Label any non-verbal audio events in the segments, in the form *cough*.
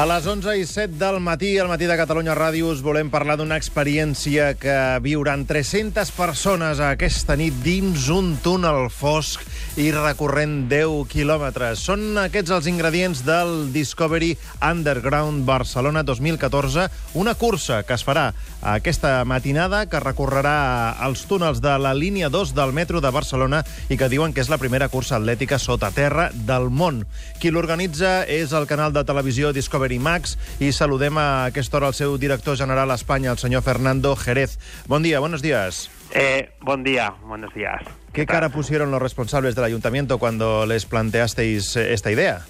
A les 11 i 7 del matí, al matí de Catalunya Ràdio, us volem parlar d'una experiència que viuran 300 persones aquesta nit dins un túnel fosc i recorrent 10 quilòmetres. Són aquests els ingredients del Discovery Underground Barcelona 2014, una cursa que es farà aquesta matinada que recorrerà els túnels de la línia 2 del metro de Barcelona i que diuen que és la primera cursa atlètica sota terra del món. Qui l'organitza és el canal de televisió Discovery Max i saludem a aquesta hora el seu director general a Espanya, el senyor Fernando Jerez. Bon dia, buenos días. Eh, buen día, buenos días. ¿Qué cara pusieron los responsables del ayuntamiento cuando les planteasteis eh, esta idea?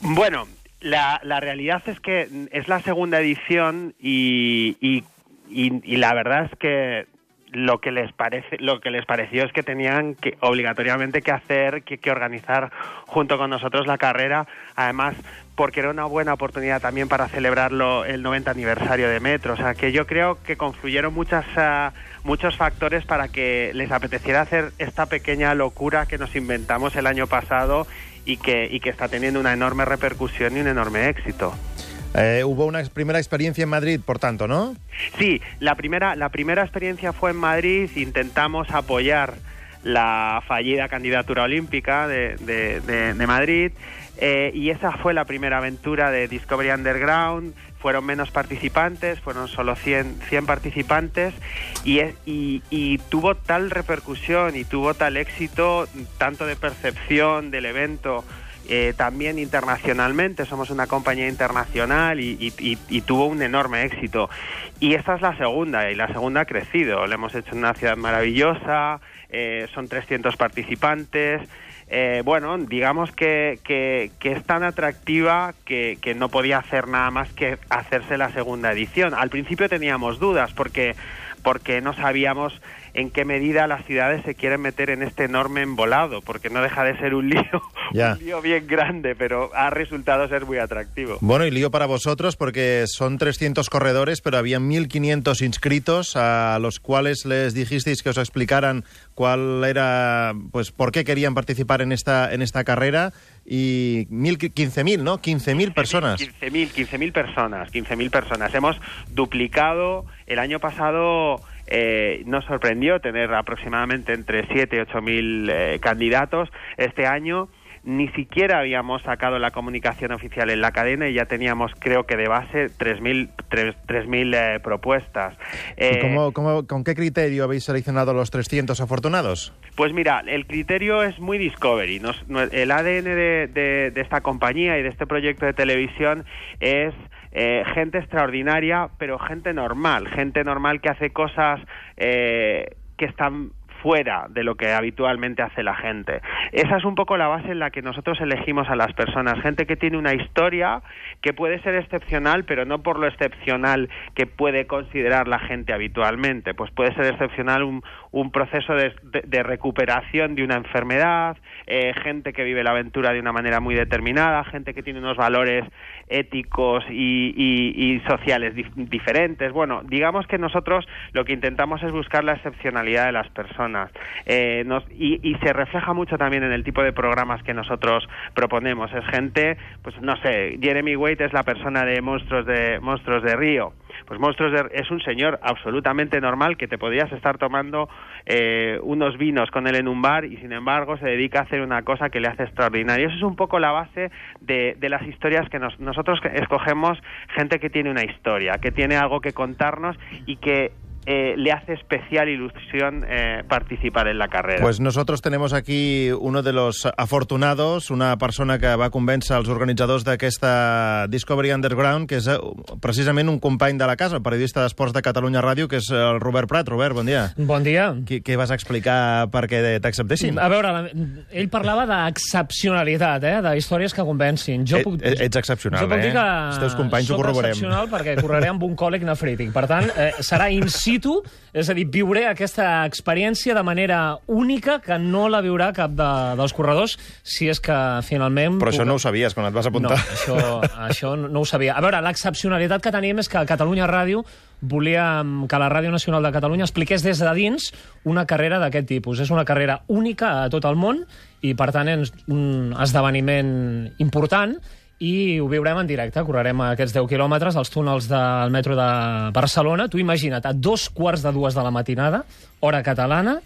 Bueno, la, la realidad es que es la segunda edición y, y, y, y la verdad es que lo que les parece lo que les pareció es que tenían que obligatoriamente que hacer que, que, organizar junto con nosotros la carrera además porque era una buena oportunidad también para celebrarlo el 90 aniversario de Metro o sea que yo creo que confluyeron muchas uh, muchos factores para que les apeteciera hacer esta pequeña locura que nos inventamos el año pasado y que, y que está teniendo una enorme repercusión y un enorme éxito. Eh, hubo una primera experiencia en Madrid, por tanto, ¿no? Sí, la primera, la primera experiencia fue en Madrid. Intentamos apoyar la fallida candidatura olímpica de, de, Madrid eh, y esa fue la primera aventura de Discovery Underground. Fueron menos participantes, fueron solo 100, 100 participantes y, y, y tuvo tal repercusión y tuvo tal éxito, tanto de percepción del evento eh, también internacionalmente, somos una compañía internacional y, y, y, y, tuvo un enorme éxito. Y esta es la segunda, y la segunda ha crecido. Lo hemos hecho en una ciudad maravillosa, eh, son 300 participantes. Eh, bueno, digamos que, que, que, es tan atractiva que, que no podía hacer nada más que hacerse la segunda edición. Al principio teníamos dudas porque, porque no sabíamos en qué medida las ciudades se quieren meter en este enorme embolado, porque no deja de ser un lío, *laughs* Ya. un lío bien grande, pero ha resultado ser muy atractivo. Bueno, y lío para vosotros porque son 300 corredores, pero había 1.500 inscritos a los cuales les dijisteis que os explicaran cuál era, pues, por qué querían participar en esta, en esta carrera y mil, 15.000, ¿no? 15.000 personas. 15.000, 15.000 personas, 15.000 personas. Hemos duplicado el año pasado eh, nos sorprendió tener aproximadamente entre 7 y 8 mil eh, candidatos. Este año ni siquiera habíamos sacado la comunicación oficial en la cadena y ya teníamos, creo que de base, 3.000 eh, propuestas. ¿Y cómo, cómo, con qué criterio habéis seleccionado los 300 afortunados? Pues mira, el criterio es muy Discovery. Nos, el ADN de, de, de esta compañía y de este proyecto de televisión es eh, gente extraordinaria, pero gente normal, gente normal que hace cosas eh, que están fuera de lo que habitualmente hace la gente. Esa es un poco la base en la que nosotros elegimos a las personas, gente que tiene una historia que puede ser excepcional, pero no por lo excepcional que puede considerar la gente habitualmente, pues puede ser excepcional un, un proceso de, de, recuperación de una enfermedad, eh, gente que vive la aventura de una manera muy determinada, gente que tiene unos valores éticos y, y, sociales dif diferentes. Bueno, digamos que nosotros lo que intentamos es buscar la excepcionalidad de las personas. Eh, nos, y, y, se refleja mucho también en el tipo de programas que nosotros proponemos. Es gente, pues no sé, Jeremy Wade es la persona de Monstruos de, Monstruos de Río. Pues Monstruos de, es un señor absolutamente normal que te podías estar tomando eh, unos vinos con él en un bar y sin embargo se dedica a hacer una cosa que le hace extraordinario. Eso es un poco la base de, de las historias que nos, nosotros escogemos, gente que tiene una historia, que tiene algo que contarnos y que eh, le hace especial ilusión eh, participar en la carrera. Pues nosotros tenemos aquí uno de los afortunados, una persona que va convèncer els organitzadors d'aquesta Discovery Underground, que és eh, precisament un company de la casa, el periodista d'Esports de Catalunya Ràdio, que és el Robert Prat. Robert, bon dia. Bon dia. Què, què vas explicar perquè t'acceptessin? A veure, ell parlava d'excepcionalitat, eh? de històries que convencin. Jo eh, puc, ets excepcional, jo puc eh? dir que els teus companys ho corroborem. excepcional perquè correré amb un còleg nefrític. Per tant, eh, serà in *laughs* situ, és a dir, viuré aquesta experiència de manera única que no la viurà cap de, dels corredors, si és que finalment... Però això no ho sabies quan et vas apuntar. No, això, això no ho sabia. A veure, l'excepcionalitat que tenim és que Catalunya Ràdio volia que la Ràdio Nacional de Catalunya expliqués des de dins una carrera d'aquest tipus. És una carrera única a tot el món i, per tant, és un esdeveniment important i ho viurem en directe. Correrem aquests 10 quilòmetres als túnels del metro de Barcelona. Tu imagina't, a dos quarts de dues de la matinada, hora catalana,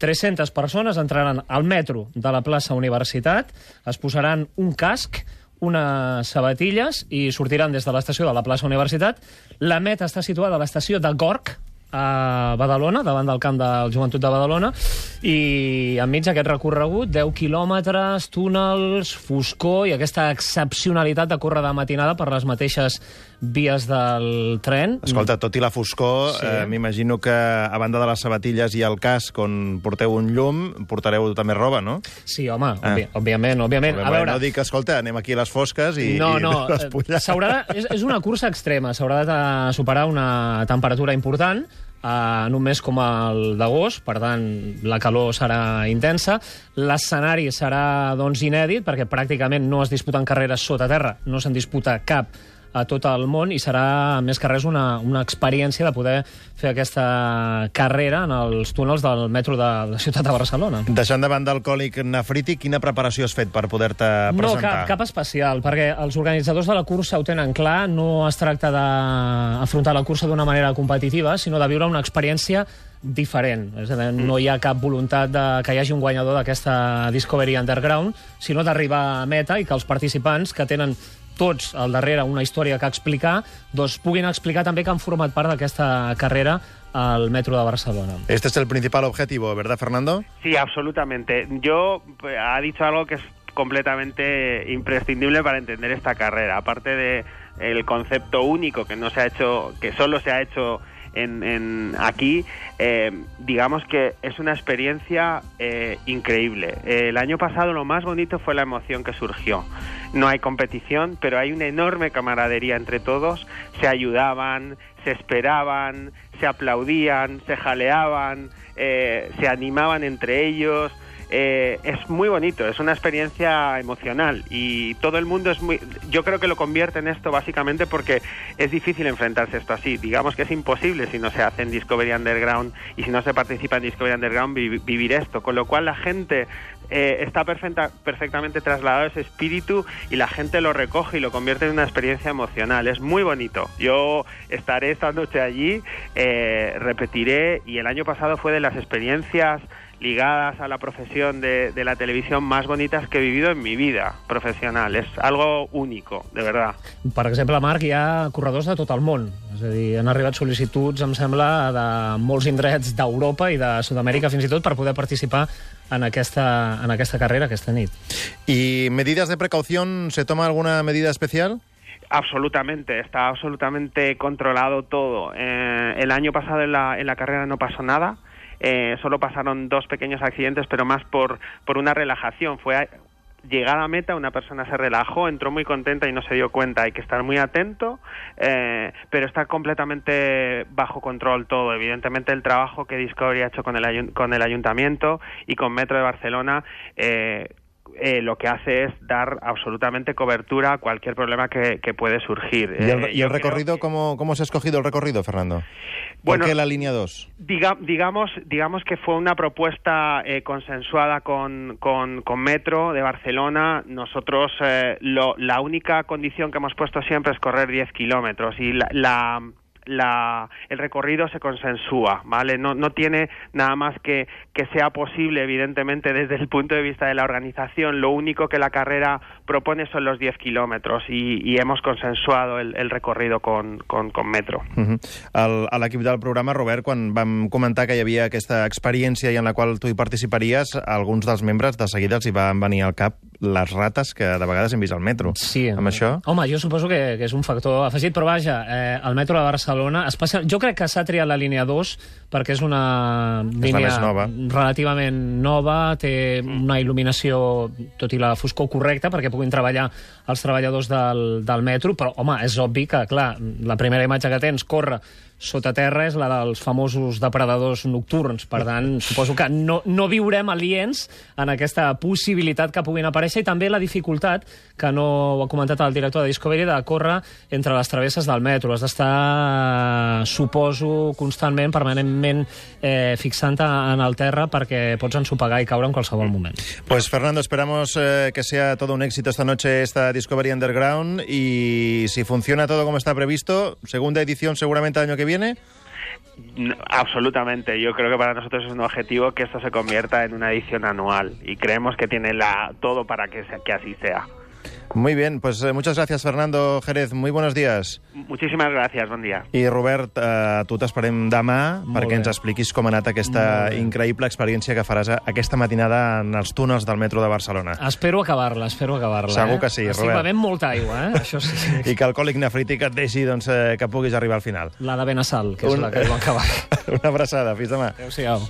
300 persones entraran al metro de la plaça Universitat, es posaran un casc, unes sabatilles i sortiran des de l'estació de la plaça Universitat. La meta està situada a l'estació de Gorg, a Badalona, davant del camp del Joventut de Badalona, i enmig d'aquest recorregut, 10 quilòmetres, túnels, foscor i aquesta excepcionalitat de córrer de matinada per les mateixes vies del tren. Escolta, tot i la foscor, sí. eh, m'imagino que a banda de les sabatilles i el casc on porteu un llum, portareu també roba, no? Sí, home, ah. òbviament, òbviament. A veure... No dic, escolta, anem aquí a les fosques i, no, no, i *laughs* les és, és una cursa extrema, s'haurà de superar una temperatura important, un mes com el d'agost, per tant, la calor serà intensa. L'escenari serà, doncs, inèdit, perquè pràcticament no es disputen carreres sota terra, no se'n disputa cap a tot el món i serà, més que res, una, una experiència de poder fer aquesta carrera en els túnels del metro de la ciutat de Barcelona. Deixant de banda el còlic nefrític, quina preparació has fet per poder-te presentar? No, cap, cap especial, perquè els organitzadors de la cursa ho tenen clar, no es tracta d'afrontar la cursa d'una manera competitiva, sinó de viure una experiència diferent. És a dir, no hi ha cap voluntat de que hi hagi un guanyador d'aquesta Discovery Underground, sinó d'arribar a meta i que els participants que tenen tots al darrere una història que explicar, doncs puguin explicar també que han format part d'aquesta carrera al metro de Barcelona. Este es el principal objetivo, ¿verdad, Fernando? Sí, absolutamente. Yo ha dicho algo que es completamente imprescindible para entender esta carrera. Aparte de el concepto único que no se ha hecho, que solo se ha hecho en, aquí, eh, digamos que es una experiencia eh, increíble. el año pasado lo más bonito fue la emoción que surgió. No hay competición, pero hay una enorme camaradería entre todos. Se ayudaban, se esperaban, se aplaudían, se jaleaban, eh, se animaban entre ellos. Eh, es muy bonito, es una experiencia emocional y todo el mundo es muy... Yo creo que lo convierte en esto básicamente porque es difícil enfrentarse esto así. Digamos que es imposible si no se hace en Discovery Underground y si no se participa en Discovery Underground vivir esto. Con lo cual la gente eh, está perfecta, perfectamente trasladado ese espíritu y la gente lo recoge y lo convierte en una experiencia emocional. Es muy bonito. Yo estaré esta noche allí, eh, repetiré y el año pasado fue de las experiencias ligadas a la profesión de, de, la televisión más bonitas que he vivido en mi vida professional. És algo único, de verdad. Per exemple, Marc, hi ha corredors de tot el món. És a dir, han arribat sol·licituds, em sembla, de molts indrets d'Europa i de Sud-amèrica fins i tot per poder participar en aquesta, en aquesta carrera aquesta nit. ¿Y medidas de precaución? ¿Se toma alguna medida especial? Absolutamente, está absolutamente controlado todo. Eh, el año pasado en la, en la carrera no pasó nada. Eh, solo pasaron dos pequeños accidentes, pero más por, por una relajación. Fue llegada a meta, una persona se relajó, entró muy contenta y no se dio cuenta. Hay que estar muy atento, eh, pero está completamente bajo control todo. Evidentemente, el trabajo que Discovery ha hecho con el, con el Ayuntamiento y con Metro de Barcelona. Eh, eh, lo que hace es dar absolutamente cobertura a cualquier problema que, que puede surgir. ¿Y el, eh, y el recorrido. ¿cómo, cómo se ha escogido el recorrido, Fernando? ¿Por bueno, qué la línea 2? Diga, digamos, digamos que fue una propuesta eh, consensuada con, con, con, Metro de Barcelona. Nosotros, eh, lo, la única condición que hemos puesto siempre es correr 10 kilómetros y la, la la, el recorrido se consensúa, ¿vale? No, no tiene nada más que que sea posible, evidentemente, desde el punto de vista de la organización. Lo único que la carrera propone son los 10 kilómetros y, hemos consensuado el, recorrido con, con, con Metro. Uh -huh. el, a del programa, Robert, quan vam comentar que hi havia aquesta experiència i en la qual tu hi participaries, alguns dels membres de seguida els hi van venir al cap les rates que de vegades hem vist al metro. Sí. Amb això? Home, jo suposo que, que és un factor afegit, però vaja, eh, el metro de Barcelona, especial... jo crec que s'ha triat la línia 2 perquè és una línia és nova. relativament nova, té una il·luminació, tot i la foscor correcta, perquè puguin treballar els treballadors del, del metro, però, home, és obvi que, clar, la primera imatge que tens corre sota terra és la dels famosos depredadors nocturns. Per tant, *laughs* suposo que no, no viurem aliens en aquesta possibilitat que puguin aparèixer i també la dificultat, que no ho ha comentat el director de Discovery, de córrer entre les travesses del metro. Has d'estar, suposo, constantment, permanentment eh, fixant-te en el terra perquè pots ensopegar i caure en qualsevol moment. Pues Fernando, esperamos eh, que sea todo un éxito esta noche esta Discovery Underground y si funciona todo como está previsto, segunda edición seguramente el año que viene. Absolutamente. Yo creo que para nosotros es un objetivo que esto se convierta en una edición anual y creemos que tiene la, todo para que, que así sea. Muy bien, pues eh, muchas gracias Fernando Jerez, muy buenos días. Muchísimas gracias. Buen día. I Robert, eh, tu t'esperem demà Molt perquè bé. ens expliquis com ha anat aquesta increïble experiència que faràs a- aquesta matinada en els túnels del metro de Barcelona. Espero acabar-la, espero acabar-la. Segur eh? que sí, Estic Robert. bevent molta aigua, eh? Això sí. *laughs* I que el còlic nefrític et deixi doncs, eh, que puguis arribar al final. La de Benassal, que és Un- la que es va acabar. *laughs* Una abraçada, fins demà. Adéu-siau.